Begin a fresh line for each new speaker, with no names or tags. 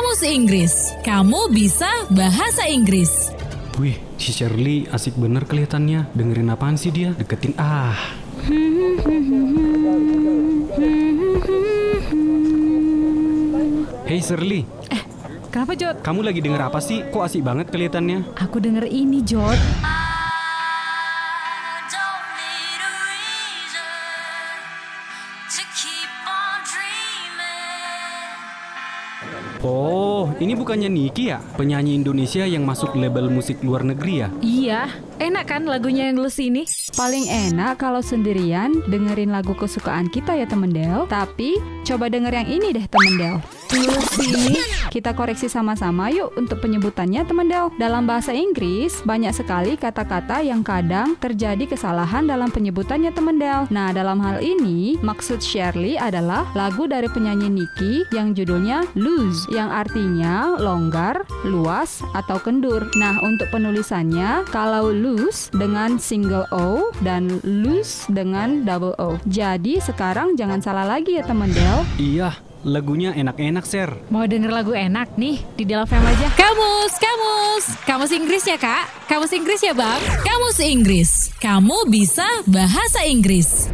Kamus Inggris. Kamu bisa bahasa Inggris.
Wih, si Shirley asik bener kelihatannya. Dengerin apaan sih dia? Deketin ah. Hey Shirley,
Kenapa Jod?
kamu lagi denger apa sih? Kok asik banget kelihatannya?
Aku denger ini Jod.
don't need a reason to keep on dreaming.
Oh, ini bukannya Niki ya? Penyanyi Indonesia yang masuk label musik luar negeri ya?
Iya, enak kan lagunya yang lu sini?
Paling enak kalau sendirian dengerin lagu kesukaan kita ya temen Del. Tapi coba denger yang ini deh temen Del. Lucy, kita koreksi sama-sama yuk untuk penyebutannya temen Del. Dalam bahasa Inggris, banyak sekali kata-kata yang kadang terjadi kesalahan dalam penyebutannya temen Del. Nah, dalam hal ini, maksud Shirley adalah lagu dari penyanyi Niki yang judulnya Loose, yang artinya longgar, luas, atau kendur. Nah, untuk penulisannya, kalau loose dengan single O dan loose dengan double O. Jadi sekarang jangan salah lagi ya temen Del.
Iya, lagunya enak-enak, Ser.
Mau denger lagu enak nih di dalam Fam aja.
Kamus, kamus. Kamus Inggris ya, Kak? Kamus Inggris ya, Bang? Kamus Inggris. Kamu bisa bahasa Inggris.